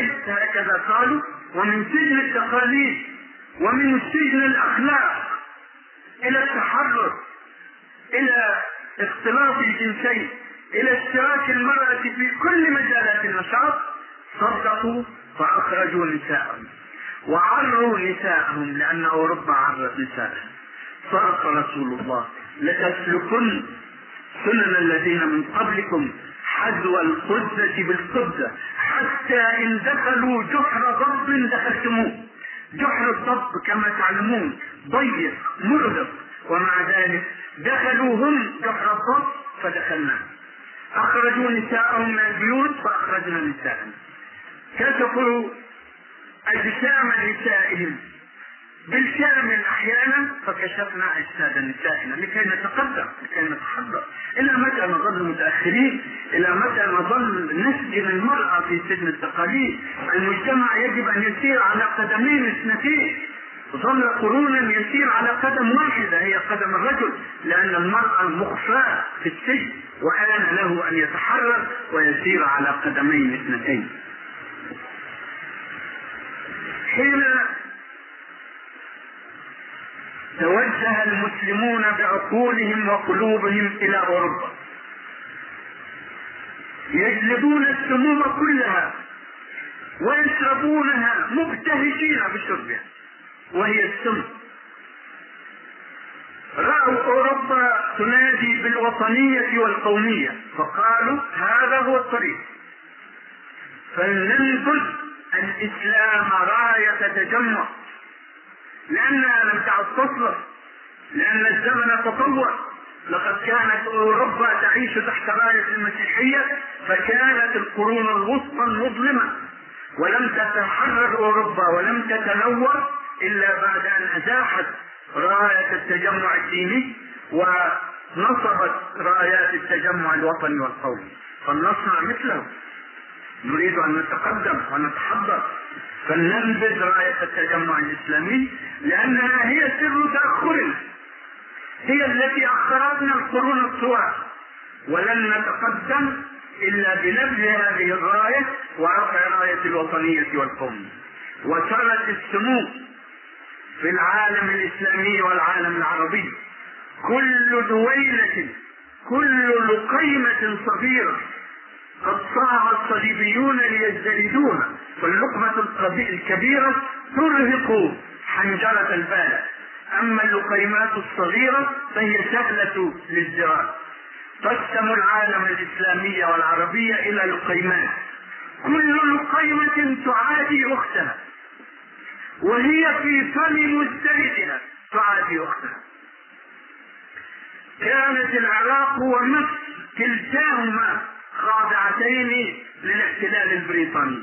البيت هكذا قالوا ومن سجن التقاليد ومن سجن الأخلاق إلى التحرر إلى اختلاط الجنسين إلى اشتراك المرأة في كل مجالات النشاط صدقوا فاخرجوا نساءهم وعروا نساءهم لأن أوروبا عرت نساءهم صدق رسول الله لتسلكن سنن الذين من قبلكم حذو القدة بالقدة. حتى إن دخلوا جحر ضب دخلتموه. جحر الضب كما تعلمون ضيق مرهق ومع ذلك دخلوا هم جحر الضب فدخلنا. أخرجوا نساءهم من البيوت فأخرجنا نساءهم كشفوا أجسام نسائهم. بالكامل أحيانا فكشفنا أجساد نسائنا لكي نتقدم لكي نتحضر. إلى متى نظل متاخرين إلى متى نظل نسجن المرأة في سجن التقاليد؟ المجتمع يجب أن يسير على قدمين اثنتين. ظل قرونا يسير على قدم واحدة هي قدم الرجل لأن المرأة مخفاة في السجن وآن له أن يتحرر ويسير على قدمين اثنتين. حين توجه المسلمون بعقولهم وقلوبهم إلى أوروبا. يجلبون السموم كلها ويشربونها مبتهجين بشربها وهي السم. رأوا أوروبا تنادي بالوطنية والقومية فقالوا هذا هو الطريق. فلننبذ الإسلام راية تجمع. لأنها لم تعد تصلح لأن الزمن تطور. لقد كانت أوروبا تعيش تحت راية المسيحية فكانت القرون الوسطى المظلمة. ولم تتحرر أوروبا ولم تتنور إلا بعد أن أزاحت راية التجمع الديني ونصبت رايات التجمع الوطني والقومي. فلنصنع مثله. نريد أن نتقدم ونتحضر. فلننبذ راية التجمع الإسلامي لأنها هي سر تأخرنا. هي التي أخرتنا القرون الطوال. ولن نتقدم إلا بنبذ هذه الراية ورفع راية الوطنية والقومية وسرت السموم في العالم الإسلامي والعالم العربي. كل دويلة كل لقيمة صغيرة قد صاع الصليبيون ليزدردوها فاللقمة الكبيرة ترهق حنجرة البال أما اللقيمات الصغيرة فهي سهلة للزراعة. تقسم العالم الإسلامي والعربية إلى لقيمات. كل لقيمة تعادي أختها وهي في فم مزدرجها تعادي أختها. كانت العراق ومصر كلتاهما خاضعتين للاحتلال البريطاني.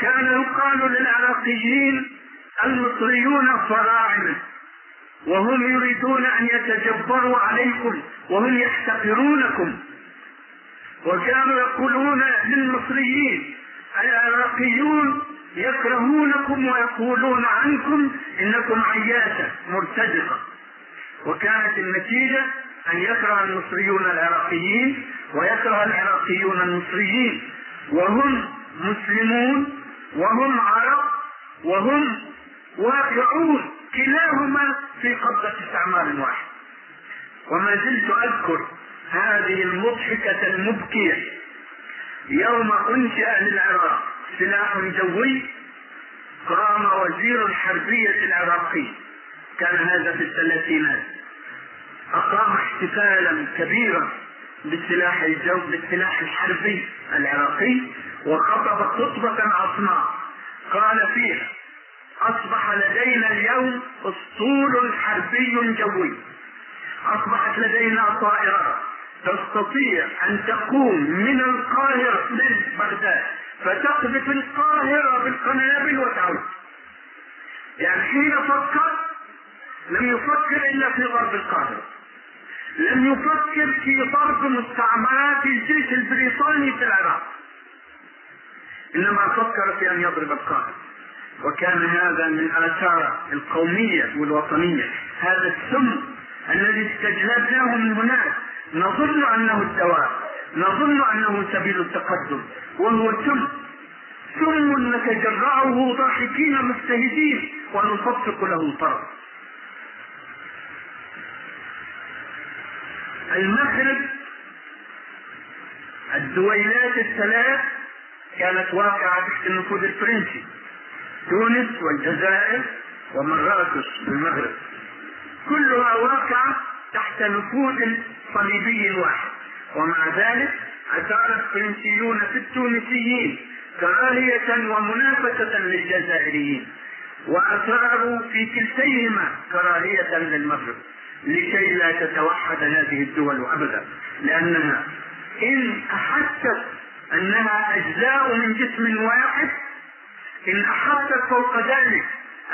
كان يقال للعراقيين المصريون فراعنه وهم يريدون أن يتجبروا عليكم وهم يحتقرونكم. وكانوا يقولون للمصريين العراقيون يكرهونكم ويقولون عنكم إنكم عياسه مرتزقه وكانت النتيجة أن يكره المصريون العراقيين ويكره العراقيون المصريين. وهم مسلمون وهم عرب وهم واقعون كلاهما في قبضة استعمار واحد. وما زلت أذكر هذه المضحكة المبكية. يوم أنشأ للعراق سلاح جوي قام وزير الحربية العراقي. كان هذا في الثلاثينات. أقام احتفالا كبيرا بالسلاح الجو بالسلاح الحربي العراقي وخطب خطبة عصماء قال فيها أصبح لدينا اليوم أسطول حربي جوي. أصبحت لدينا طائرات تستطيع أن تقوم من القاهرة من بغداد فتقذف القاهرة بالقنابل وتعود. يعني حين فكر لم يفكر إلا في ضرب القاهرة. لم يفكر في ضرب مستعمرات الجيش البريطاني في العراق. إنما فكر في أن يضرب القاهره وكان هذا من آثار القومية والوطنية. هذا السم الذي استجلبناه من هناك. نظن أنه الدواء نظن أنه سبيل التقدم. وهو سم. ثم نتجرعه ضاحكين مبتهجين ونصفق له طرف. المغرب الدويلات الثلاث كانت واقعة تحت النفوذ الفرنسي تونس والجزائر ومراكش المغرب كلها واقعة تحت نفوذ صليبي واحد. ومع ذلك أثار الفرنسيون في التونسيين كراهية ومنافسة للجزائريين وأثاروا في كلتيهما كراهية للمغرب. لكي لا تتوحد هذه الدول أبدا. لأنها إن أحست أنها أجزاء من جسم واحد إن أحست فوق ذلك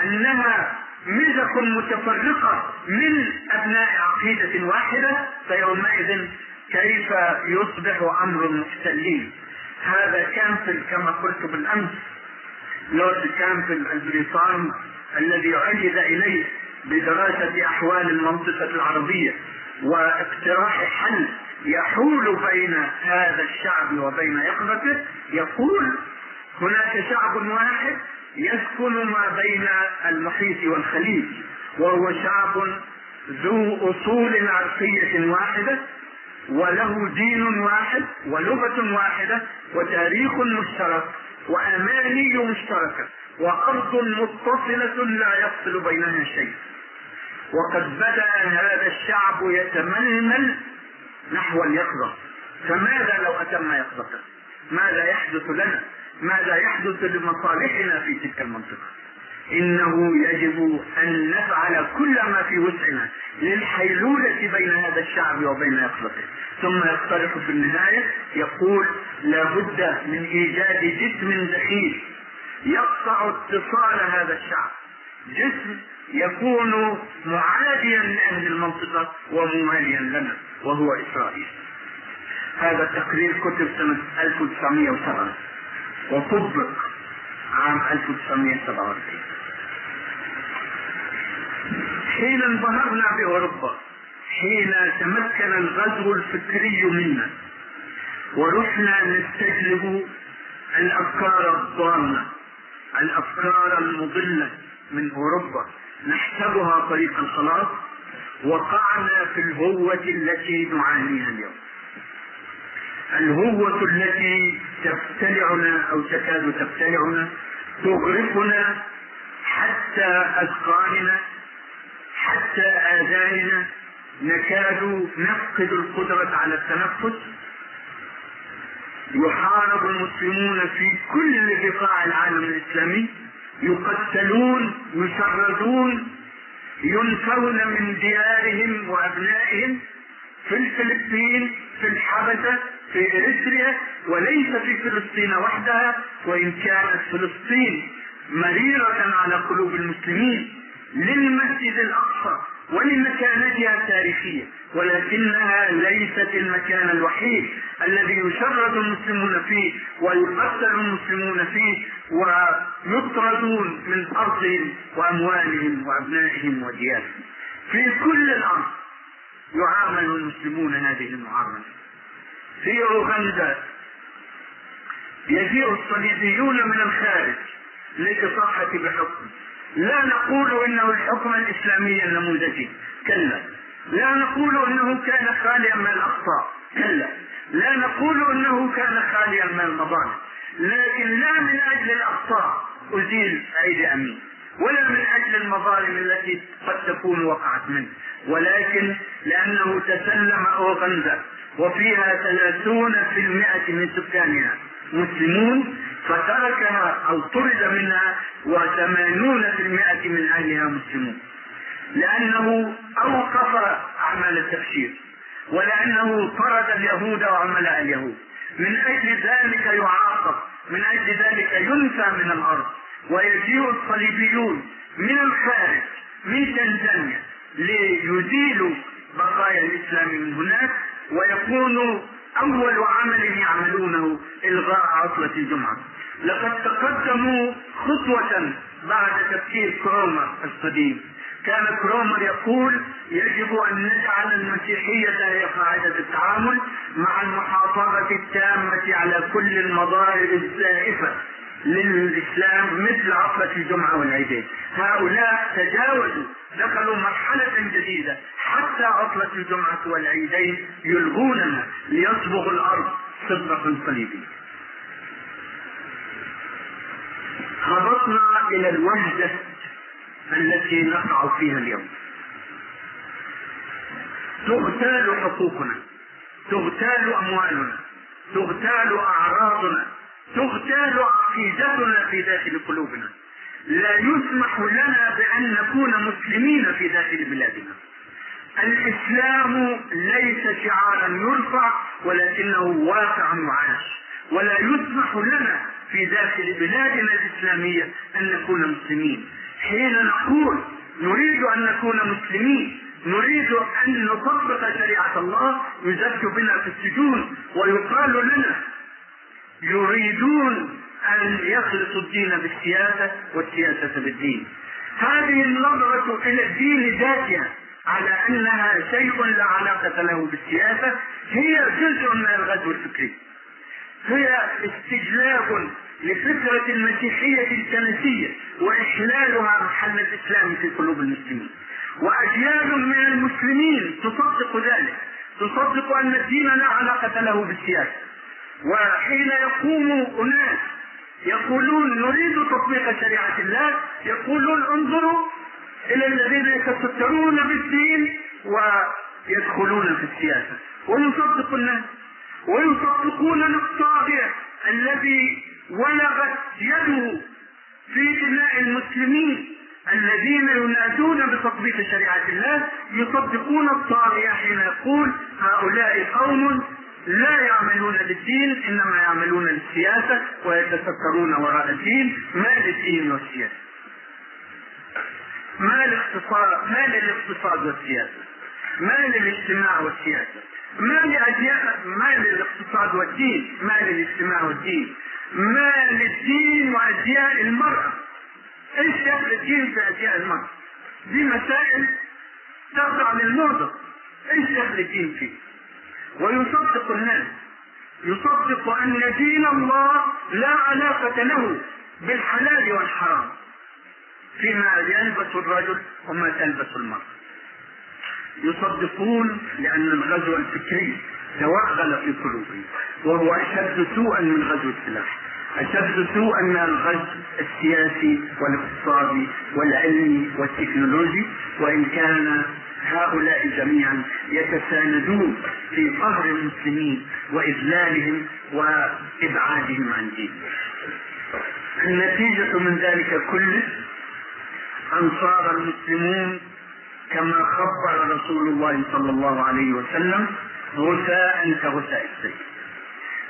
أنها مزق متفرقة من أبناء عقيدة واحدة فيومئذ كيف يصبح أمر المحتلين هذا كامفل كما قلت بالأمس. لورد كامفل البريطاني الذي عهد إليه بدراسة أحوال المنطقة العربية واقتراح حل يحول بين هذا الشعب وبين يقظته يقول هناك شعب واحد يسكن ما بين المحيط والخليج وهو شعب ذو أصول عرقية واحدة وله دين واحد ولغة واحدة وتاريخ مشترك وأماني مشتركة. وارض متصلة لا يفصل بينها شيء. وقد بدا هذا الشعب يتململ نحو اليقظة. فماذا لو أتم يقظته ماذا يحدث لنا؟ ماذا يحدث لمصالحنا في تلك المنطقة؟ إنه يجب أن نفعل كل ما في وسعنا للحيلولة بين هذا الشعب وبين يقظته. ثم يقترح في النهاية يقول لابد من إيجاد جسم دخيل يقطع اتصال هذا الشعب. جسم يكون معاديا لأهل المنطقة ومواليا لنا وهو إسرائيل. هذا التقرير كتب سنة 1907 وطبق عام 1947 حين انبهرنا بأوروبا حين تمكن الغزو الفكري منا ورحنا نستجلب الأفكار الضالة. الأفكار المضلة من أوروبا. نحسبها طريق الخلاص. وقعنا في الهوة التي نعانيها اليوم. الهوة التي تبتلعنا أو تكاد تبتلعنا تغرقنا حتى أذقاننا حتى آذاننا. نكاد نفقد القدرة على التنفس. يحارب المسلمون في كل بقاع العالم الإسلامي يقتلون يشردون ينفون من ديارهم وأبنائهم في الفلبين في الحبشة في إريتريا وليس في فلسطين وحدها وإن كانت فلسطين مريرة على قلوب المسلمين للمسجد الأقصى. ولمكانتها التاريخية ولكنها ليست المكان الوحيد الذي يشرد المسلمون فيه ويقتل المسلمون فيه ويطردون من أرضهم وأموالهم وأبنائهم وديارهم. في كل الأرض يعامل المسلمون هذه المعاملة. في أوغندا يجيء الصليبيون من الخارج للإصاحة بحكم. لا نقول إنه الحكم الإسلامي النموذجي. كلا. لا نقول إنه كان خاليا من الأخطاء. كلا. لا نقول إنه كان خاليا من المظالم لكن لا من أجل الأخطاء أزيل أيدي أمين. ولا من أجل المظالم التي قد تكون وقعت منه. ولكن لأنه تسلم اوغندا وفيها ثلاثون في المئة من سكانها مسلمون فتركها أو طرد منها وثمانون في المئة من أهلها مسلمون. لأنه أوقف أعمال التبشير ولأنه طرد اليهود وعملاء اليهود. من أجل ذلك يعاقب من أجل ذلك ينفى من الأرض. ويجيء الصليبيون من الخارج من تنزانيا ليزيلوا بقايا الإسلام من هناك ويكون أول عمل يعملونه إلغاء عطلة الجمعة. لقد تقدموا خطوة بعد تفكير كرومر القديم كان كرومر يقول يجب أن نجعل المسيحية هي قاعدة التعامل مع المحافظة التامة على كل المضارب الزائفة. للإسلام مثل عطلة الجمعة والعيدين. هؤلاء تجاوزوا دخلوا مرحلة جديدة. حتى عطلة الجمعة والعيدين يلغوننا ليصبغ الأرض صبغة صليبية. هبطنا إلى الوحدة التي نقع فيها اليوم. تغتال حقوقنا تغتال أموالنا تغتال أعراضنا تغتال عقيدتنا في داخل قلوبنا. لا يسمح لنا بأن نكون مسلمين في داخل بلادنا. الإسلام ليس شعارا يرفع ولكنه واقع معاش. ولا يسمح لنا في داخل بلادنا الإسلامية أن نكون مسلمين. حين نقول نريد أن نكون مسلمين نريد أن نطبق شريعة الله يزج بنا في السجون ويقال لنا يريدون أن يخلطوا الدين بالسياسة والسياسة بالدين. هذه النظرة إلى الدين ذاتها على أنها شيء لا علاقة له بالسياسة هي جزء من الغزو الفكري. هي استجلاب لفكرة المسيحية الكنسية وإحلالها محل الإسلام في قلوب المسلمين. وأجيال من المسلمين تصدق ذلك تصدق أن الدين لا علاقة له بالسياسة. وحين يقوم أناس يقولون نريد تطبيق شريعة الله. يقولون انظروا إلى الذين يتسترون بالدين ويدخلون في السياسة. ويصدق الناس ويصدقون الطاغية الذي ولغت يده في دماء المسلمين الذين ينادون بتطبيق شريعة الله. يصدقون الطاغية حين يقول هؤلاء قوم لا يعملون للدين إنما يعملون للسياسة ويتفكرون وراء الدين. ما للدين والسياسة؟ ما الاقتصاد ما للاقتصاد والسياسة؟ ما للاجتماع والسياسة؟ ما لأجيال؟ ما للاقتصاد والدين؟ ما للاجتماع والدين؟ ما للدين وأجيال المرأة؟ إيش دخل الدين في أجيال المرأة؟ دي مسائل تخضع للموضة إيش دخل الدين فيه؟ ويصدق الناس. يصدق أن دين الله لا علاقة له بالحلال والحرام. فيما يلبس الرجل وما تلبس المرأة. يصدقون لأن الغزو الفكري توغل في قلوبهم وهو أشد سوءا من غزو السلاح. أشد سوءا من الغزو السياسي والاقتصادي والعلمي والتكنولوجي وإن كان هؤلاء جميعا يتساندون في قهر المسلمين وإذلالهم وإبعادهم عن دينهم. النتيجة من ذلك كله أن صار المسلمون كما خبر رسول الله صلى الله عليه وسلم غثاء كغثاء السيل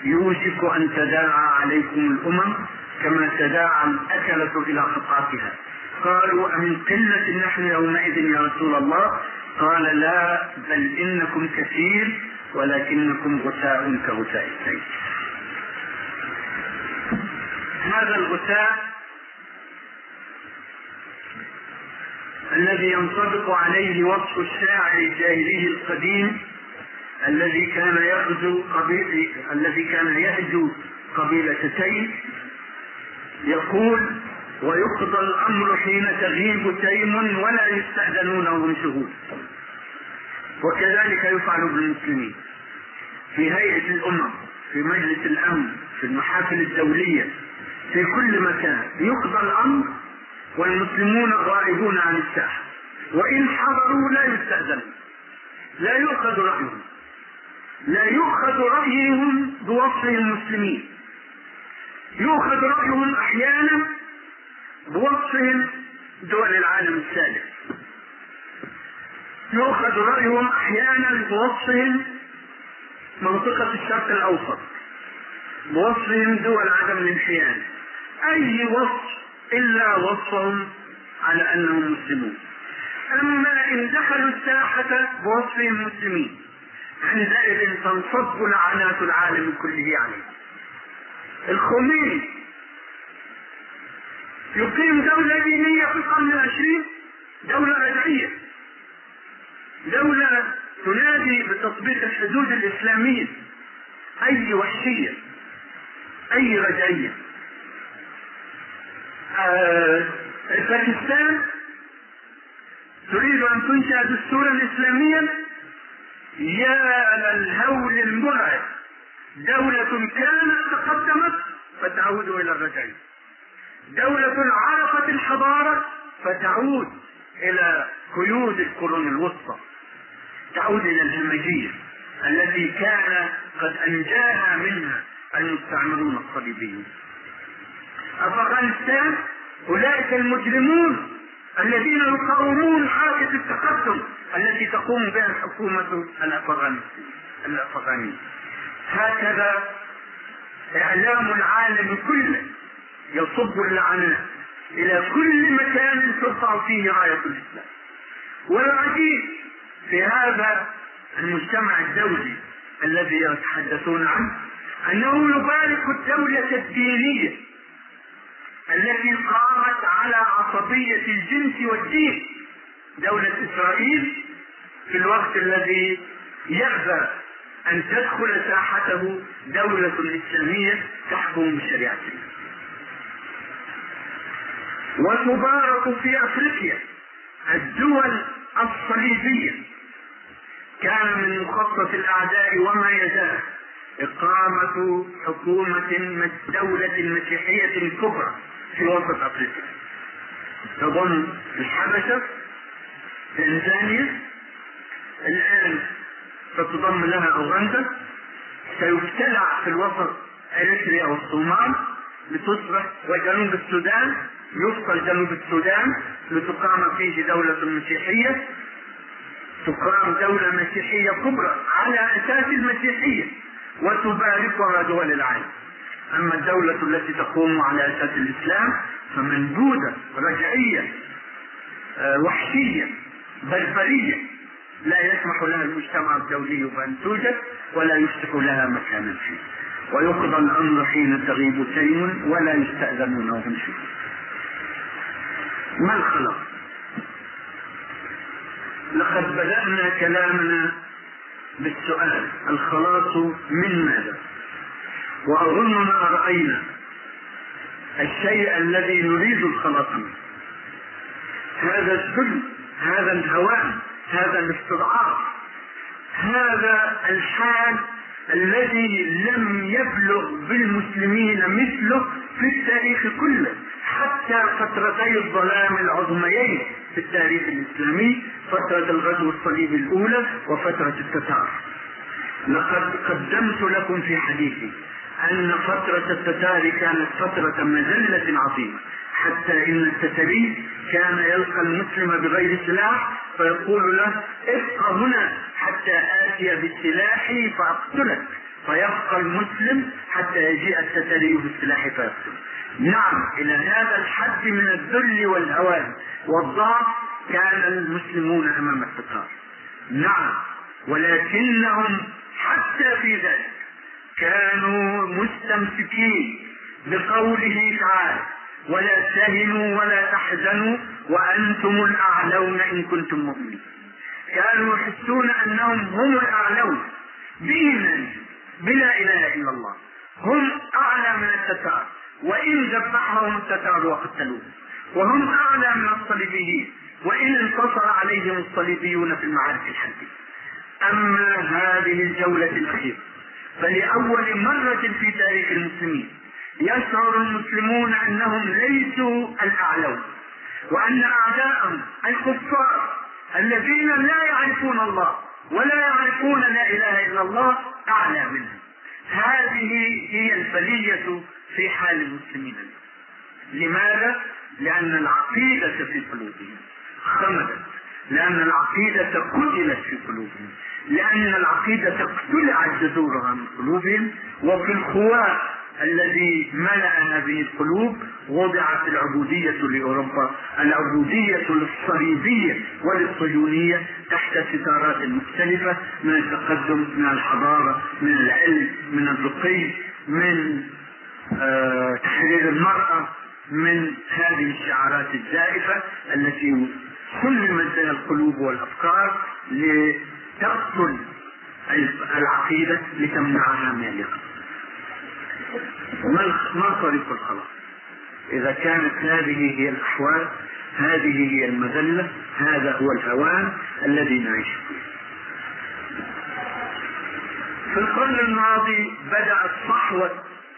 يوشك أن تداعى عليكم الأمم كما تداعى الأكلة إلى خطافها قالوا أمن قلة نحن يومئذ يا رسول الله؟ قال لا بل إنكم كثير ولكنكم غثاء كغثاء السيل هذا الغثاء الذي ينطبق عليه وصف الشاعر الجاهلي القديم الذي كان يغزو قبيل الذي كان يهجو قبيلة يقول ويقضى الأمر حين تغيب تيم ولا يستأذنون وهم شهود. وكذلك يفعل بالمسلمين في هيئة الأمم في مجلس الأمن في المحافل الدولية في كل مكان. يقضى الأمر والمسلمون غائبون عن الساحة. وإن حضروا لا يستأذنون. لا يؤخذ رأيهم. لا يؤخذ رأيهم بوصف المسلمين. يؤخذ رأيهم أحيانا بوصفهم دول العالم الثالث يؤخذ رأيهم أحيانا بوصفهم منطقة الشرق الأوسط بوصفهم دول عدم الانحياز أي وصف إلا وصفهم على أنهم مسلمون. أما إن دخلوا الساحة بوصفهم مسلمين. عندئذ تنصب لعنات العالم كله عليه. الخميني يقيم دولة دينية في القرن العشرين دولة رجعية. دولة تنادي بتطبيق الحدود الإسلامية. أي وحشية أي رجعية. آه، باكستان تريد أن تنشأ دستورا إسلاميا. يا للهول المرعب. دولة كانت تقدمت فتعود إلى الرجعية. دولة عرفت الحضارة فتعود إلى قيود القرون الوسطى. تعود إلى الهمجية التي كان قد أنجاها منها المستعمرون الصليبيون أفغانستان أولئك المجرمون الذين يقاومون حركة التقدم التي تقوم بها الحكومة الأفغانية. هكذا إعلام العالم كله يصب اللعنات إلى كل مكان ترفع فيه راية الإسلام. والعجيب في هذا المجتمع الدولي الذي يتحدثون عنه أنه يبارك الدولة الدينية التي قامت على عصبية الجنس والدين. دولة إسرائيل في الوقت الذي يأبى أن تدخل ساحته دولة إسلامية تحكم بشريعته وتبارك في أفريقيا الدول الصليبية. كان من مخطط الأعداء وما يزال إقامة حكومة دولة مسيحية كبرى في وسط أفريقيا. تضم الحبشة تنزانيا الآن ستضم لها أوغندا. سيبتلع في الوسط إريتريا والصومال لتصبح وجنوب السودان. يفصل جنوب السودان لتقام فيه دولة مسيحية. تقام دولة مسيحية كبرى على أساس المسيحية وتباركها دول العالم. أما الدولة التي تقوم على أساس الإسلام فمنبوذة رجعية آه، وحشية بربرية. لا يسمح لها المجتمع الدولي بأن توجد ولا يفتح لها مكانا فيه. ويقضى الأمر حين تغيب تيم ولا يستأذنون وهم فيه ما الخلاص لقد بدأنا كلامنا بالسؤال الخلاص من ماذا؟ وأظننا رأينا الشيء الذي نريد الخلاص منه. هذا الذل هذا الهوان هذا الاستضعاف هذا الحال الذي لم يبلغ بالمسلمين مثله في التاريخ كله. حتى فترتي الظلام العظميين في التاريخ الإسلامي فترة الغزو الصليبي الأولى وفترة التتار. لقد قدمت لكم في حديثي أن فترة التتار كانت فترة مذلة عظيمة. حتى إن التتري كان يلقى المسلم بغير سلاح فيقول له ابق هنا حتى آتي بالسلاح فأقتلك. فيبقى المسلم حتى يجيء التتري بالسلاح فيقتله. نعم إلى هذا الحد من الذل والهوان. والضعف كان المسلمون أمام التتار نعم ولكنهم حتى في ذلك كانوا مستمسكين بقوله تعالى ولا تهنوا ولا تحزنوا وأنتم الأعلون إن كنتم مؤمنين. كانوا يحسون أنهم هم الأعلون بإيمان بلا إله إلا الله. هم أعلى من التتار وإن ذبحهم التتار وقتلوهم. وهم أعلى من الصليبيين وإن انتصر عليهم الصليبيون في المعارك الحديثه أما هذه الجولة الأخيرة فلأول مرة في تاريخ المسلمين يشعر المسلمون أنهم ليسوا الأعلون وأن أعداءهم الكفار الذين لا يعرفون الله ولا يعرفون لا إله إلا الله أعلى منهم هذه هي البلية في حال المسلمين لماذا؟ لأن العقيدة في قلوبهم خمدت لأن العقيدة قتلت في قلوبهم لأن العقيدة اقتلعت جذورها من قلوبهم وفي الخواء الذي ملأ هذه القلوب وضعت العبودية لأوروبا العبودية للصليبية وللصهيونية تحت ستارات مختلفة من التقدم من الحضارة من العلم من الرقي من آه تحرير المرأة من هذه الشعارات الزائفة التي سلمت بين القلوب والأفكار تقتل العقيدة لتمنعها من اليقين ما طريق الخلاص. إذا كانت هذه هي الأحوال هذه هي المذلة هذا هو الهوان الذي نعيش فيه في القرن الماضي بدأت صحوة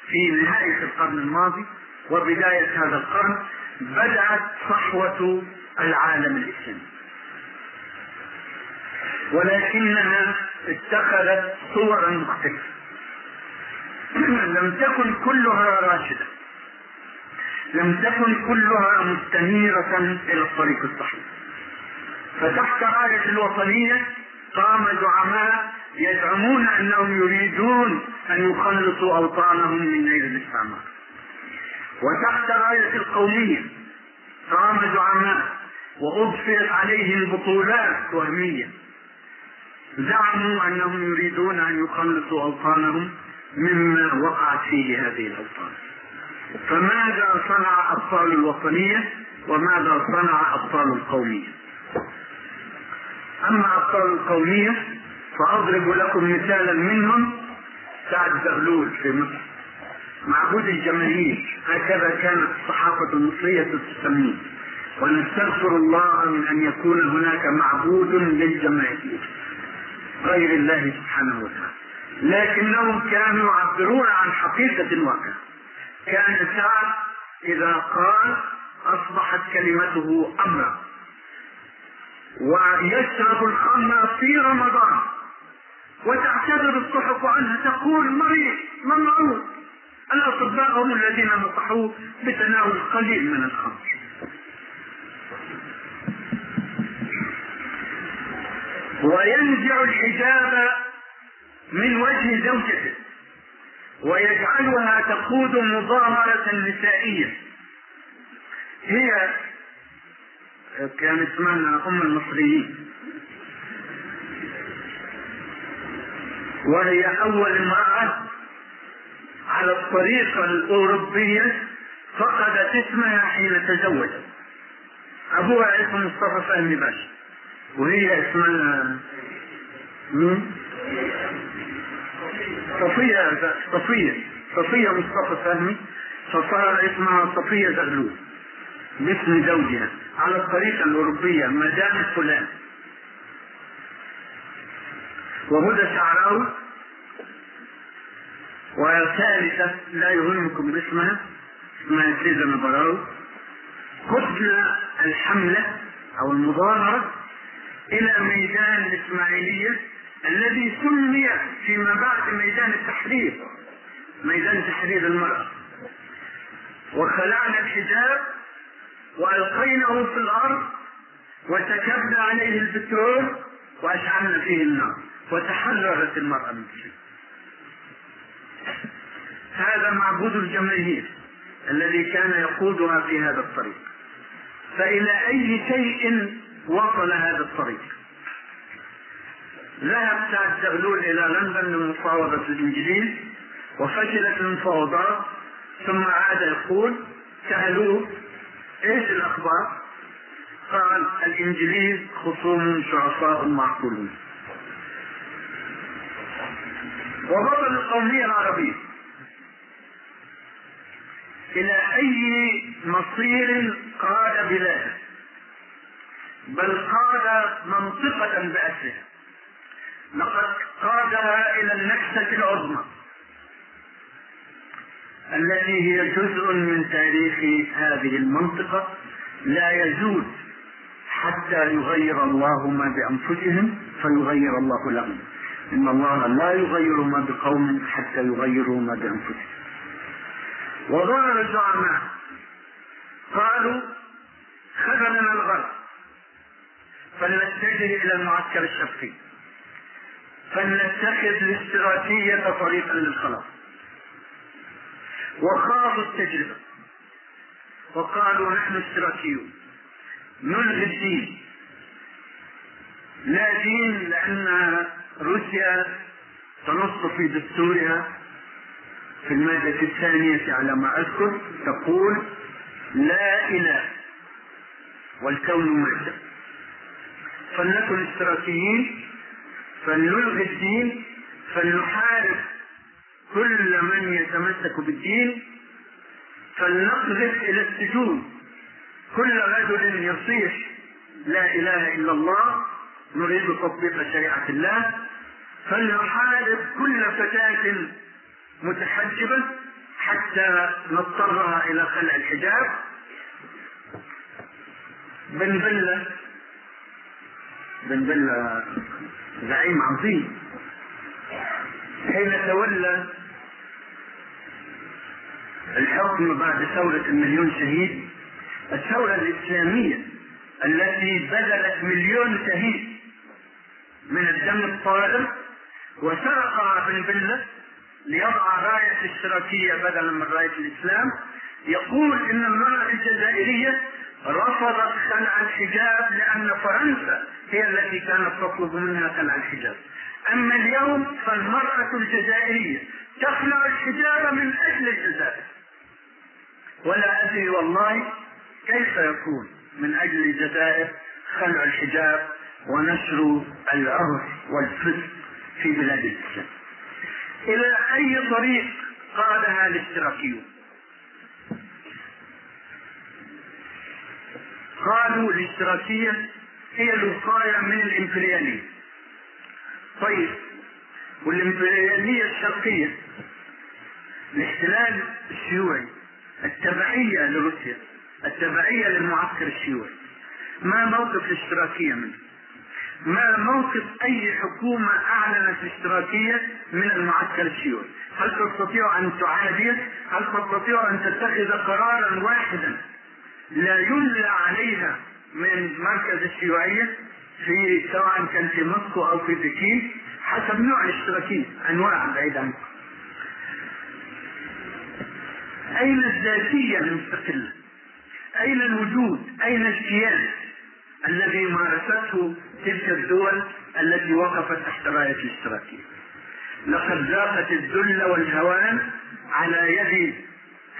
في نهاية القرن الماضي وبداية هذا القرن بدأت صحوة العالم الإسلامي. ولكنها اتخذت صورا مختلفة. لم تكن كلها راشدة. لم تكن كلها مستنيرة إلى الطريق الصحيح. فتحت راية الوطنية قام زعماء يزعمون أنهم يريدون أن يخلصوا أوطانهم من نيل الاستعمار. وتحت راية القومية قام زعماء وأضفرت عليهم بطولات وهمية. زعموا أنهم يريدون أن يخلصوا أوطانهم مما وقعت فيه هذه الأوطان فماذا صنع أبطال الوطنية وماذا صنع أبطال القومية؟ أما أبطال القومية فأضرب لكم مثالا منهم سعد زغلول في مصر. معبود الجماهير هكذا كانت الصحافة المصرية تسميه. ونستغفر الله من أن يكون هناك معبود للجماهير غير الله سبحانه وتعالى. لكنهم كانوا يعبرون عن حقيقة الواقع كان سعد إذا قال أصبحت كلمته أمرا. ويشرب الخمر في رمضان. وتعتذر الصحف عنها تقول مريض ممنوع الأطباء هم الذين نصحوه بتناول قليل من الخمر. وينزع الحجاب من وجه زوجته ويجعلها تقود مظاهرة نسائية. هي كان اسمها أم المصريين. وهي أول امرأة على الطريقة الأوروبية فقدت اسمها حين تزوجت أبوها اسمه مصطفى فهمي باشا. وهي اسمها؟ صفية صفية. صفية مصطفى فهمي فصار اسمها صفية زغلول. باسم زوجها على الطريقة الأوروبية مدام فلان. وهدى شعراوي. وثالثة لا يهمكم باسمها اسمها سيدة نبراوي. قدنا الحملة أو المظاهرة إلى ميدان الإسماعيلية الذي سمي فيما بعد ميدان التحرير ميدان تحرير المرأة. وخلعنا الحجاب وألقيناه في الأرض وسكبنا عليه البترول وأشعلنا فيه النار. وتحررت المرأة من شيء. هذا معبود الجماهير الذي كان يقودها في هذا الطريق. فإلى أي شيء وصل هذا الطريق؟ ذهب سعد زغلول إلى لندن لمفاوضة الإنجليز وفشلت المفاوضات ثم عاد يقول سألوه إيش الأخبار؟ قال الإنجليز خصوم شرفاء معقولون. وبطل القومية العربية. إلى أي مصير قاد بلادة؟ بل قاد منطقة بأسرها. لقد قادها إلى النكسة العظمى التي هي جزء من تاريخ هذه المنطقة لا يزول حتى يغير الله ما بأنفسهم فيغير الله لهم. إن الله لا يغير ما بقوم حتى يغيروا ما بأنفسهم. وظهر الزعماء قالوا خذلنا الغرب فلنتجه إلى المعسكر الشرقي. فلنتخذ الاستراتيجية طريقا للخلاص. وخاضوا التجربة. وقالوا نحن اشتراكيون نلغي الدين. لا دين لأن روسيا تنص في دستورها. في المادة الثانية على ما أذكر تقول لا إله والكون مادة فلنكن اشتراكيين فلنلغي الدين فلنحارب كل من يتمسك بالدين فلنقذف إلى السجون. كل رجل يصيح لا إله إلا الله نريد تطبيق شريعة الله فلنحارب كل فتاة متحجبة حتى نضطرها إلى خلع الحجاب. بن بلة بن بلة زعيم عظيم. حين تولى الحكم بعد ثورة المليون شهيد الثورة الإسلامية التي بذلت مليون شهيد من الدم الطاهر وسرق بن بلة ليضع راية الاشتراكية بدلا من راية الإسلام يقول إن المرأة الجزائرية رفضت خلع الحجاب لأن فرنسا هي التي كانت تطلب منها خلع الحجاب أما اليوم فالمرأة الجزائرية تخلع الحجاب من أجل الجزائر. ولا أدري والله كيف يكون من أجل الجزائر خلع الحجاب ونشر العرف والفسق في بلاد الإسلام إلى أي طريق قادها الاشتراكيون؟ قالوا الاشتراكية هي الوقاية من الإمبريالية. طيب والإمبريالية الشرقية الاحتلال الشيوعي التبعية لروسيا التبعية للمعسكر الشيوعي. ما موقف الاشتراكية منه؟ ما موقف أي حكومة أعلنت الاشتراكية من المعسكر الشيوعي؟ هل تستطيع أن تعاديه هل تستطيع أن تتخذ قرارا واحدا؟ لا يملى عليها من مركز الشيوعية في سواء كان في موسكو أو في بكين حسب نوع الاشتراكية أنواع بعيد عنكم أين الذاتية المستقلة؟ أين الوجود؟ أين الكيان الذي مارسته تلك الدول التي وقفت تحت راية الاشتراكية؟ لقد ذاقت الذل والهوان على يد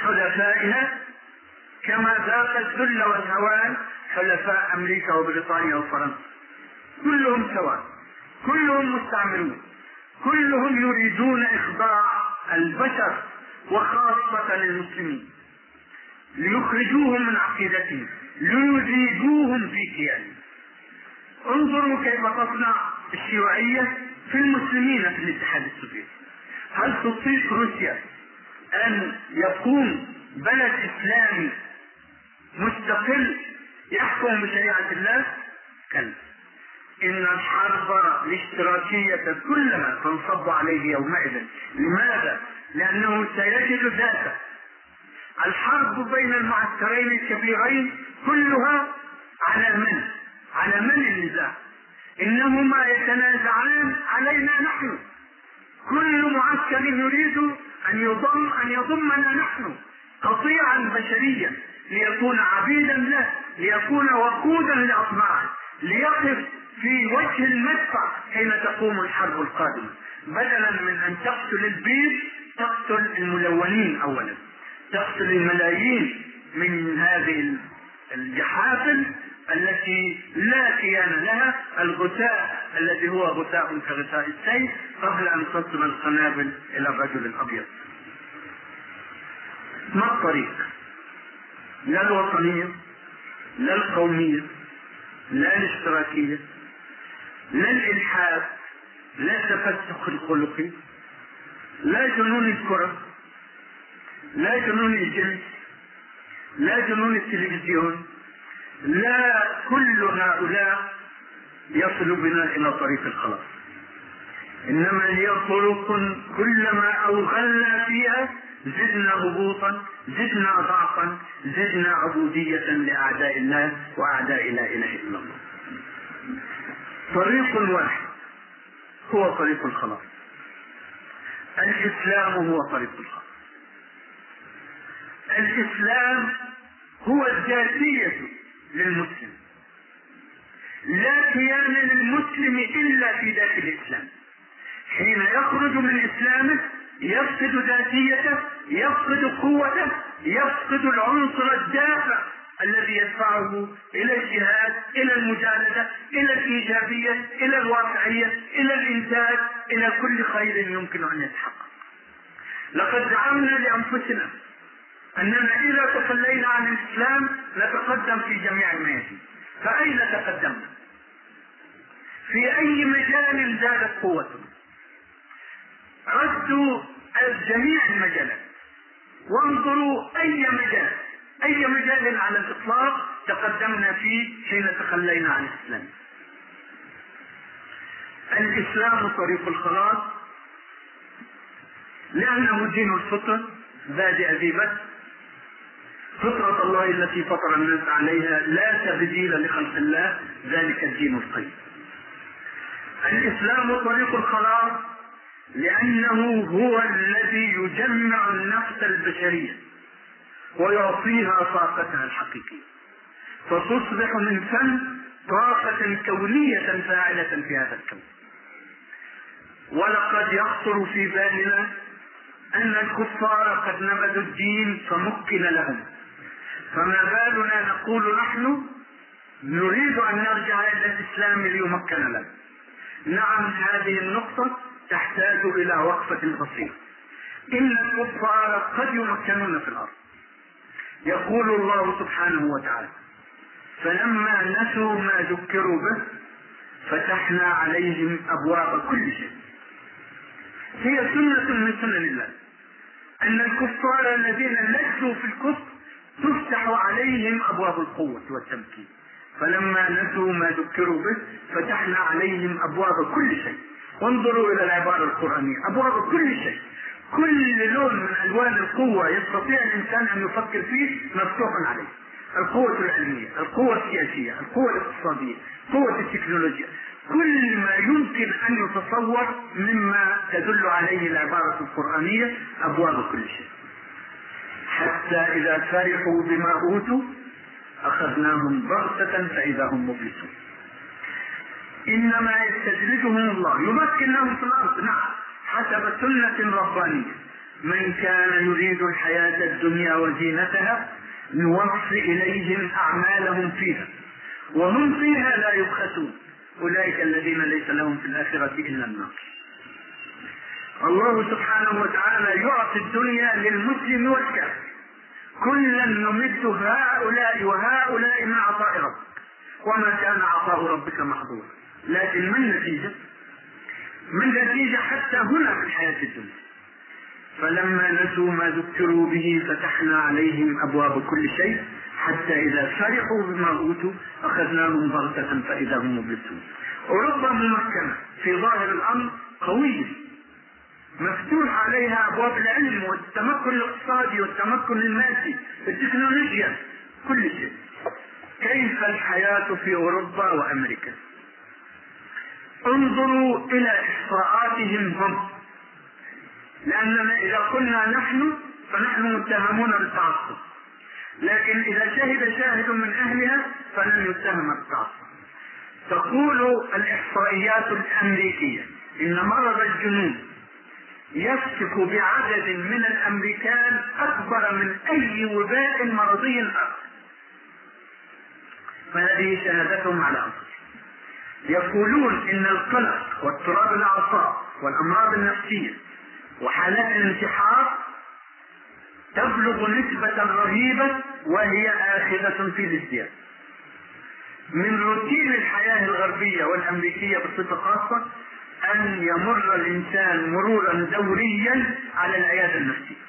حلفائها ذاق الذل والهوان حلفاء أمريكا وبريطانيا وفرنسا. كلهم سواء. كلهم مستعمرون. كلهم يريدون إخضاع البشر وخاصة المسلمين. ليخرجوهم من عقيدتهم. ليزيدوهم في كيانهم. انظروا كيف تصنع الشيوعية في المسلمين في الاتحاد السوفيتي. هل تطيق روسيا أن يقوم بلد إسلامي مستقل يحكم بشريعة الله كلا إن الحرب الاشتراكية كلما تنصب عليه يومئذ لماذا؟ لأنه سيجد ذاته الحرب بين المعسكرين الكبيرين كلها على من؟ على من النزاع؟ إنهما يتنازعان علينا نحن كل معسكر يريد أن يضم أن يضمنا نحن قطيعا بشريا ليكون عبيدا له ليكون وقودا لأطماعه ليقف في وجه المدفع حين تقوم الحرب القادمة. بدلا من أن تقتل البيض تقتل الملونين أولا. تقتل الملايين من هذه الجحافل التي لا كيان لها الغثاء الذي هو غثاء كغثاء السيف قبل أن تصل القنابل إلى الرجل الأبيض. ما الطريق؟ لا الوطنية لا القومية لا الاشتراكية لا الإلحاد لا التفسخ الخلقي لا جنون الكرة لا جنون الجنس لا جنون التلفزيون لا كل هؤلاء يصل بنا إلى طريق الخلاص. إنما هي طرق كلما أوغلنا فيها زدنا هبوطا زدنا ضعفا زدنا عبودية لأعداء الله وأعداء لا إله إلا الله طريق واحد هو طريق الخلاص. الإسلام هو طريق الخلاص. الإسلام هو الذاتية للمسلم. لا كيان للمسلم إلا في ذات الإسلام. حين يخرج من إسلامه يفقد ذاتيته يفقد قوته يفقد العنصر الدافع الذي يدفعه إلى الجهاد إلى المجاهدة إلى الإيجابية إلى الواقعية إلى الإنتاج إلى كل خير يمكن أن يتحقق لقد زعمنا لأنفسنا أننا إذا تخلينا عن الإسلام نتقدم في جميع الميادين فأين تقدمنا؟ في أي مجال زادت قوتنا؟ ردوا جميع المجالات. وانظروا أي مجال أي مجال على الإطلاق تقدمنا فيه حين تخلينا عن الإسلام. الإسلام طريق الخلاص لأنه دين الفطر بادئ ذي بدء فطرة الله التي فطر الناس عليها لا تبديل لخلق الله ذلك الدين القيم. الإسلام طريق الخلاص لأنه هو الذي يجمع النفس البشرية ويعطيها طاقتها الحقيقية. فتصبح من فن طاقة كونية فاعلة في هذا الكون. ولقد يخطر في بالنا أن الكفار قد نبذوا الدين فمكن لهم. فما بالنا نقول نحن نريد أن نرجع إلى الإسلام ليمكن لنا. نعم هذه النقطة تحتاج إلى وقفة بسيطة. إن الكفار قد يمكنون في الأرض. يقول الله سبحانه وتعالى فلما نسوا ما ذكروا به فتحنا عليهم أبواب كل شيء. هي سنة من سنن الله. أن الكفار الذين لجوا في الكفر تفتح عليهم أبواب القوة والتمكين. فلما نسوا ما ذكروا به فتحنا عليهم أبواب كل شيء. وانظروا إلى العبارة القرآنية. أبواب كل شيء. كل لون من ألوان القوة يستطيع الإنسان أن يفكر فيه مفتوح عليه. القوة العلمية القوة السياسية القوة الاقتصادية قوة التكنولوجيا. كل ما يمكن أن يتصور مما تدل عليه العبارة القرآنية أبواب كل شيء. حتى إذا فرحوا بما أوتوا أخذناهم بغتة فإذا هم مبلسون. إنما يستدرجهم الله. يمكن لهم في الأرض نعم. حسب سنة ربانية. من كان يريد الحياة الدنيا وزينتها نوفي إليهم أعمالهم فيها. وهم فيها لا يبخسون. أولئك الذين ليس لهم في الآخرة إلا النار الله سبحانه وتعالى يعطي الدنيا للمسلم والكافر. كلا نمد هؤلاء وهؤلاء من عطاء ربك وما كان عطاء ربك محظورا. لكن ما النتيجة؟ ما النتيجة حتى هنا في الحياة الدنيا. فلما نسوا ما ذكروا به فتحنا عليهم أبواب كل شيء حتى إذا فرحوا بما أوتوا أخذناهم بغتة فإذا هم مبلسون. أوروبا ممكنة في ظاهر الأمر قوية مفتوح عليها أبواب العلم والتمكن الاقتصادي والتمكن المادي التكنولوجيا كل شيء. كيف الحياة في أوروبا وأمريكا؟ انظروا إلى إحصاءاتهم هم. لأننا إذا قلنا نحن فنحن متهمون بالتعصب. لكن إذا شهد شاهد من أهلها فلن يتهم بالتعصب تقول الإحصائيات الأمريكية إن مرض الجنون يفتك بعدد من الأمريكان أكبر من أي وباء مرضي آخر. فهذه شهادتهم على أنفسهم. يقولون إن القلق واضطراب الأعصاب والأمراض النفسية وحالات الانتحار تبلغ نسبة رهيبة وهي آخذة في الازدياد. من روتين الحياة الغربية والأمريكية بصفة خاصة أن يمر الإنسان مرورا دوريا على العيادة النفسية.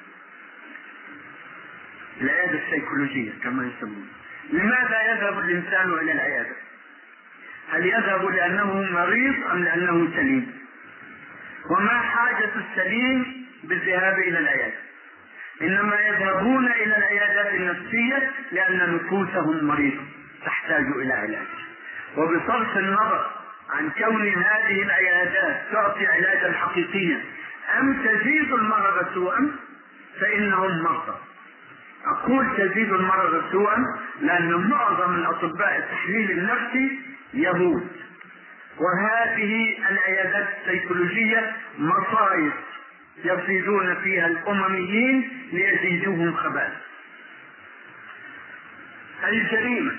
العيادة السيكولوجية كما يسمون. لماذا يذهب الإنسان إلى العيادة؟ هل يذهب لأنه مريض أم لأنه سليم؟ وما حاجة السليم بالذهاب إلى العيادة؟ إنما يذهبون إلى العيادات النفسية لأن نفوسهم مريضة تحتاج إلى علاج وبصرف النظر عن كون هذه العيادات تعطي علاجا حقيقيا أم تزيد المرض سوءا فإنهم مرضى أقول تزيد المرض سوءا لأن معظم الأطباء التحليل النفسي يهود وهذه العيادات السيكولوجية مصايب يصيدون فيها الأمميين ليزيدوهم خباث. الجريمة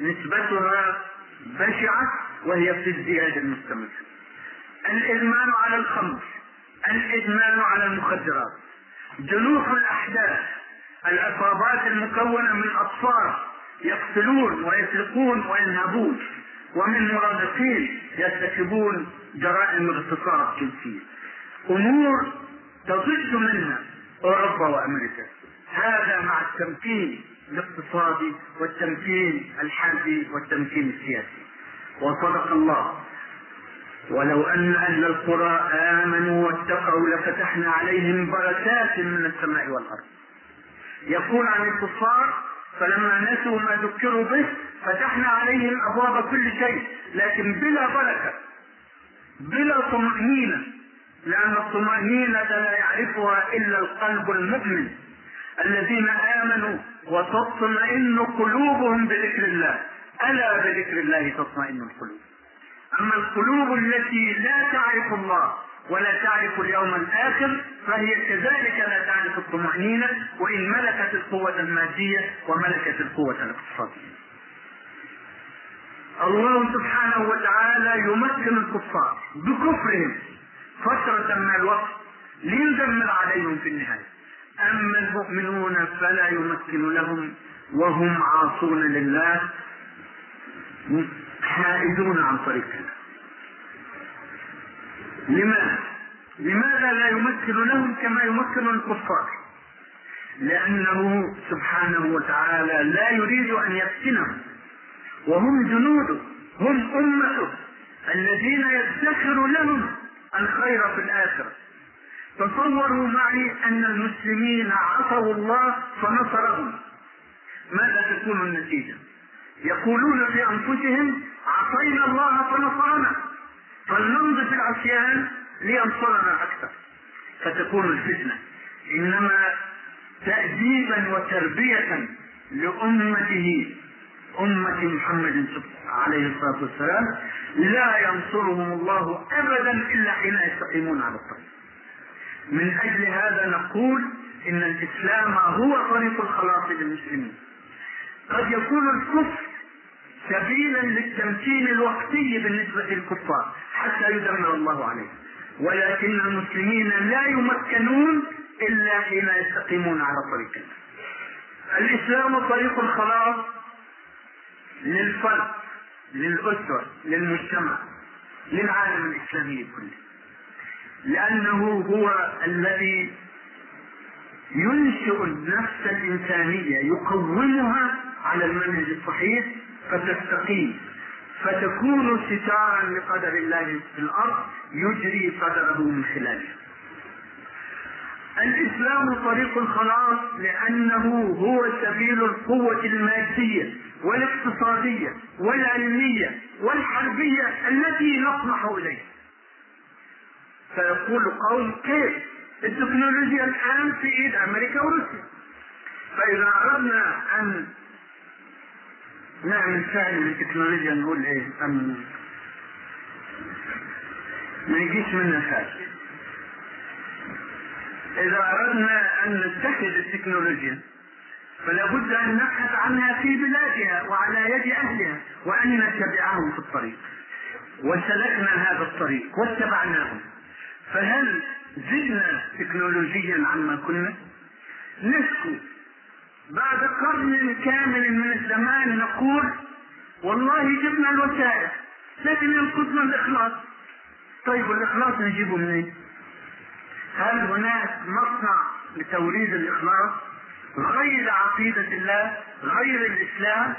نسبتها بشعة وهي في ازدياد المستمر الإدمان على الخمر الإدمان على المخدرات. جنوح الأحداث العصابات المكونة من أطفال يقتلون ويسرقون وينهبون ومن مرافقين يرتكبون جرائم اغتصاب جنسية أمور تضج منها أوروبا وأمريكا. هذا مع التمكين الاقتصادي والتمكين الحربي والتمكين السياسي. وصدق الله. ولو أن أهل القرى آمنوا واتقوا لفتحنا عليهم بركات من السماء والأرض. يقول عن الكفار فلما نسوا ما ذكروا به فتحنا عليهم أبواب كل شيء لكن بلا بركة بلا طمأنينة لأن الطمأنينة لا يعرفها إلا القلب المؤمن الذين آمنوا وتطمئن قلوبهم بذكر الله. ألا بذكر الله تطمئن القلوب. أما القلوب التي لا تعرف الله ولا تعرف اليوم الآخر فهي كذلك لا تعرف الطمأنينة وإن ملكت القوة المادية وملكت القوة الاقتصادية. الله سبحانه وتعالى يمكن الكفار بكفرهم فترة من الوقت ليدمر عليهم في النهاية. أما المؤمنون فلا يمكن لهم وهم عاصون لله حائدون عن طريق الله لماذا؟ لماذا لا يمكن لهم كما يمكن الكفار؟ لأنه سبحانه وتعالى لا يريد أن يفتنهم وهم جنوده هم أمته الذين يدخر لهم الخير في الآخرة تصوروا معي أن المسلمين عصوا الله فنصرهم ماذا تكون النتيجة؟ يقولون في أنفسهم عصينا الله فنصرنا فلنمضي في العصيان لينصرنا أكثر فتكون الفتنة. إنما تأديبا وتربية لأمته أمة محمد عليه الصلاة والسلام لا ينصرهم الله أبدا إلا حين يستقيمون على الطريق. من أجل هذا نقول إن الإسلام هو طريق الخلاص للمسلمين. قد يكون الكفر سبيلا للتمكين الوقتي بالنسبة للكفار حتى يدمر الله عليه ولكن المسلمين لا يمكنون إلا حين يستقيمون على طريق الإسلام طريق الخلاص للفرد للأسرة للمجتمع للعالم الإسلامي كله. لأنه هو الذي ينشئ النفس الإنسانية يقومها على المنهج الصحيح فتستقيم. فتكون ستارا لقدر الله في الأرض يجري قدره من خلاله. الإسلام طريق الخلاص لأنه هو سبيل القوة المادية والاقتصادية والعلمية والحربية التي نطمح إليها. فيقول قوم كيف؟ التكنولوجيا الآن في إيد أمريكا وروسيا فإذا أردنا أن نعمل فعل من التكنولوجيا نقول إيه أم ما يجيش منا خارج إذا أردنا أن نتخذ التكنولوجيا فلا بد أن نبحث عنها في بلادها وعلى يد أهلها وأن نتبعهم في الطريق. وسلكنا هذا الطريق واتبعناهم. فهل زدنا تكنولوجيا عما كنا؟ نشكو. بعد قرن كامل من الزمان نقول والله جبنا الوسائل لكن ينقصنا الإخلاص طيب الاخلاص نجيبه منين؟ هل هناك مصنع لتوريد الإخلاص غير عقيدة الله غير الإسلام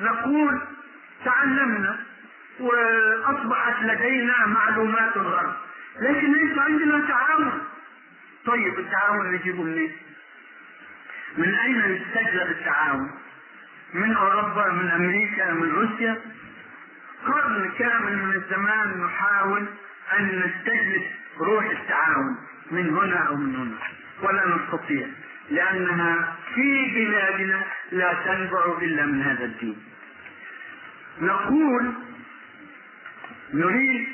نقول تعلمنا وأصبحت لدينا معلومات الغرب لكن ليس عندنا تعاون طيب التعاون نجيبه منين؟ من أين يستجلب التعاون؟ من أوروبا من أمريكا من روسيا؟ قرن كامل من الزمان نحاول أن نستجلب روح التعاون من هنا أو من هنا. ولا نستطيع لأنها في بلادنا لا تنبع إلا من هذا الدين. نقول نريد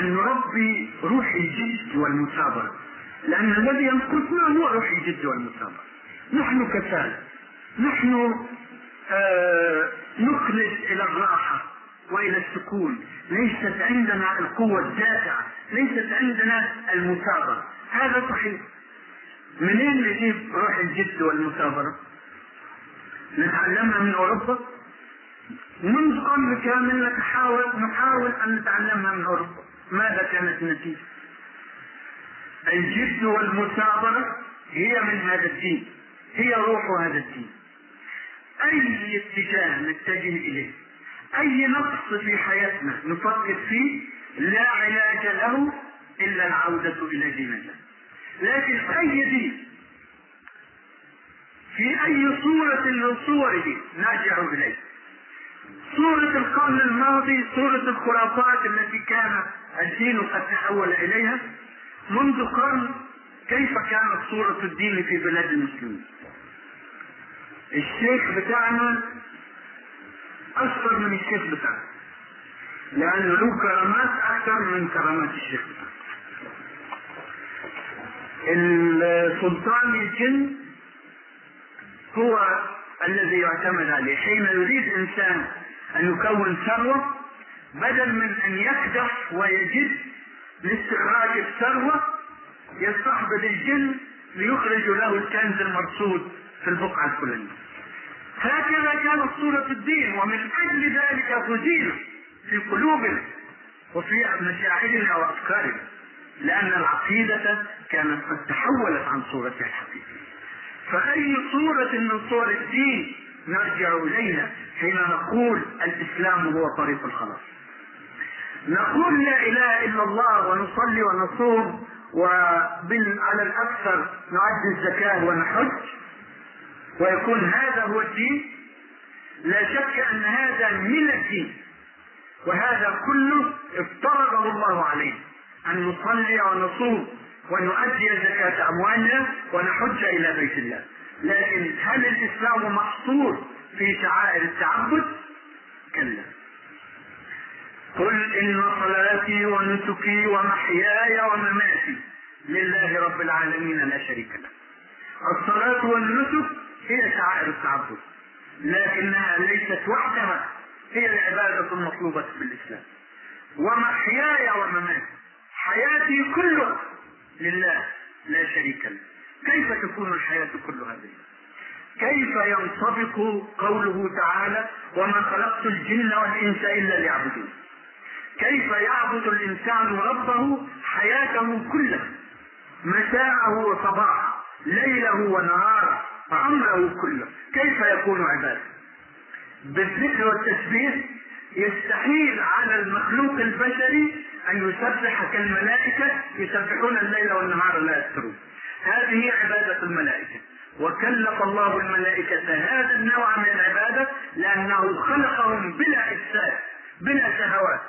أن نربي روح الجد والمثابرة لأن الذي ينقصنا هو روح الجد والمثابرة. نحن كسالى نحن آه نخلد إلى الراحة وإلى السكون ليست عندنا القوة الدافعة ليست عندنا المثابرة هذا صحيح منين نجيب روح الجد والمثابرة؟ نتعلمها من أوروبا؟ منذ قرن كامل نحاول نحاول أن نتعلمها من أوروبا ماذا كانت النتيجة؟ الجد والمثابرة هي من هذا الدين هي روح هذا الدين. أي اتجاه نتجه إليه أي نقص في حياتنا نفكر فيه لا علاج له إلا العودة إلى دين الله. لكن أي دين في أي صورة من صوره نرجع إليه. صورة القرن الماضي صورة الخرافات التي كان الدين قد تحول إليها منذ قرن كيف كانت صورة الدين في بلاد المسلمين؟ الشيخ بتاعنا أكثر من الشيخ بتاعنا لأنه له كرامات أكثر من كرامات الشيخ بتاعنا. السلطان الجن هو الذي يعتمد عليه. حين يريد إنسان أن يكون ثروة بدل من أن يكدح ويجد لاستخراج الثروة يستحضر الجن ليخرج له الكنز المرصود في البقعة الفلانية. هكذا كانت صورة الدين ومن أجل ذلك فزينا في قلوبنا وفي مشاعرنا وأفكارنا لأن العقيدة كانت قد تحولت عن صورتها الحقيقية فأي صورة من صور الدين نرجع إليها حين نقول الإسلام هو طريق الخلاص. نقول لا إله إلا الله ونصلي ونصوم وعلى الأكثر نؤدي الزكاة ونحج. ويكون هذا هو الدين. لا شك أن هذا من الدين. وهذا كله افترضه الله علينا أن نصلي ونصوم ونؤدي زكاة أموالنا ونحج إلى بيت الله. لكن هل الإسلام محصور في شعائر التعبد؟ كلا. قل إن صلاتي ونسكي ومحياي ومماتي لله رب العالمين لا شريك له. الصلاة والنسك هي شعائر التعبد لكنها ليست وحدها هي العبادة المطلوبة في الإسلام. ومحياي ومماتي حياتي كلها لله لا شريك له. كيف تكون الحياة كلها لله كيف ينطبق قوله تعالى وما خلقت الجن والإنس إلا ليعبدون كيف يعبد الإنسان ربه حياته كلها مساءه وصباحه ليله ونهاره عمره كله؟ كيف يكون عباده؟ بالذكر والتسبيح يستحيل على المخلوق البشري أن يسبح كالملائكة يسبحون الليل والنهار لا يفترون. هذه عبادة الملائكة. وكلف الله الملائكة هذا النوع من العبادة لأنه خلقهم بلا إفساد بلا شهوات.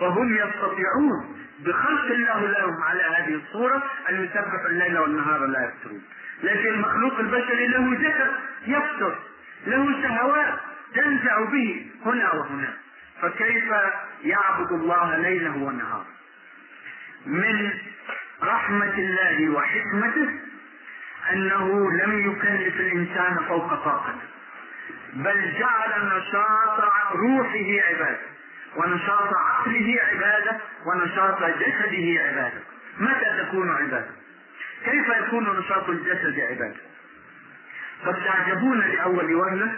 فهم يستطيعون بخلق الله لهم على هذه الصورة أن يسبحوا الليل والنهار لا يفترون. لكن المخلوق البشري له جسد يفتر له شهوات تنزع به هنا وهناك فكيف يعبد الله ليله ونهاره؟ من رحمة الله وحكمته أنه لم يكلف الإنسان فوق طاقته بل جعل نشاط روحه عباده. ونشاط عقله عبادة ونشاط جسده عبادة. متى تكون عبادة؟ كيف يكون نشاط الجسد عبادة؟ قد تعجبون لأول وهلة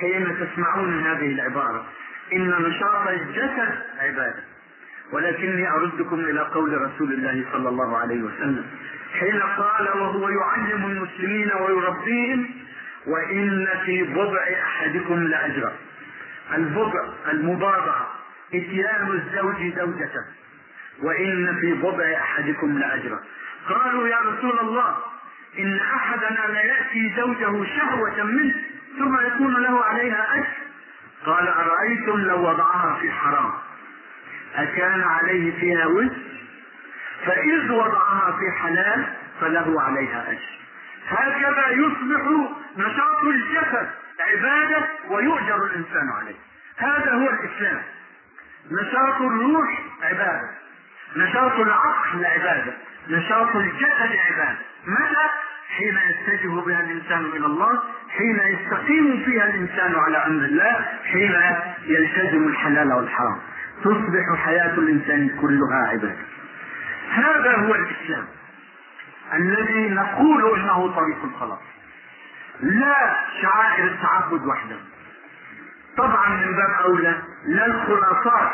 حين تسمعون هذه العبارة. إن نشاط الجسد عبادة. ولكني أردكم إلى قول رسول الله صلى الله عليه وسلم. حين قال وهو يعلم المسلمين ويربيهم وإن في بضع أحدكم لأجرا. البضع المباضعة إتيان الزوج زوجته. وإن في بضع أحدكم لأجرا قالوا يا رسول الله إن أحدنا ليأتي زوجه شهوة منه ثم يكون له عليها أجر. قال أرأيتم لو وضعها في حرام؟ أكان عليه فيها وزر فإذ وضعها في حلال فله عليها أجر. هكذا يصبح نشاط الجسد عبادة ويؤجر الإنسان عليه. هذا هو الإسلام. نشاط الروح عبادة. نشاط العقل عبادة. نشاط الجسد عبادة. متى حين يتجه بها الإنسان إلى الله حين يستقيم فيها الإنسان على أمر الله حين يلتزم الحلال والحرام. تصبح حياة الإنسان كلها عبادة. هذا هو الإسلام. الذي نقول إنه طريق الخلاص. لا شعائر التعبد وحده. طبعا من باب أولى لا الخرافات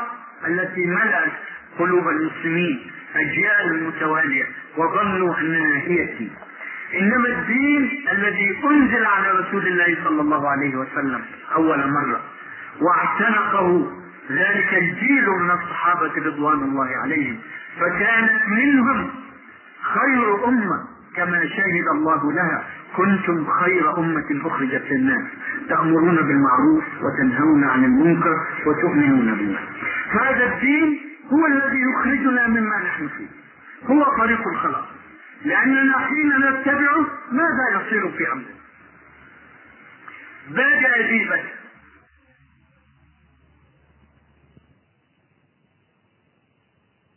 التي ملأت قلوب المسلمين أجيال متواليه وظنوا أنها هي الدين. إنما الدين الذي أنزل على رسول الله صلى الله عليه وسلم أول مرة واعتنقه ذلك الجيل من الصحابة رضوان الله عليهم فكانت منهم خير أمة كما شهد الله لها. كنتم خير أمة أخرجت للناس تأمرون بالمعروف وتنهون عن المنكر وتؤمنون بالله. هذا الدين هو الذي يخرجنا مما نحن فيه. هو طريق الخلاص لأننا حين نتبعه ماذا يصير في أمرنا؟ بادئ ذي بدء